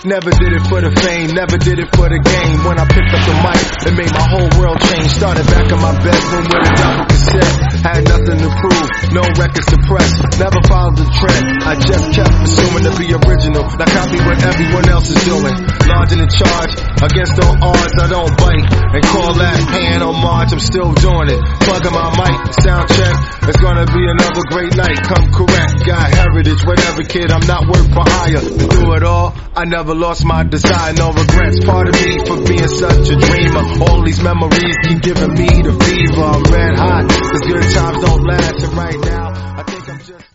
Never did it for the fame, never did it for the game. When I picked up the mic, it made my whole world change. Started back in my bedroom with a double cassette. Had nothing to prove, no records to press. Never followed the trend, I just kept assuming to be original. Now copy what everyone else is doing. Large in charge, against all odds, I don't bite. And call that hand on March, I'm still doing it. Plugging my mic, sound. It's gonna be another great night, come correct. Got heritage, whatever kid, I'm not worth for hire. Through it all, I never lost my desire, no regrets. Part of me for being such a dreamer. All these memories keep giving me the fever.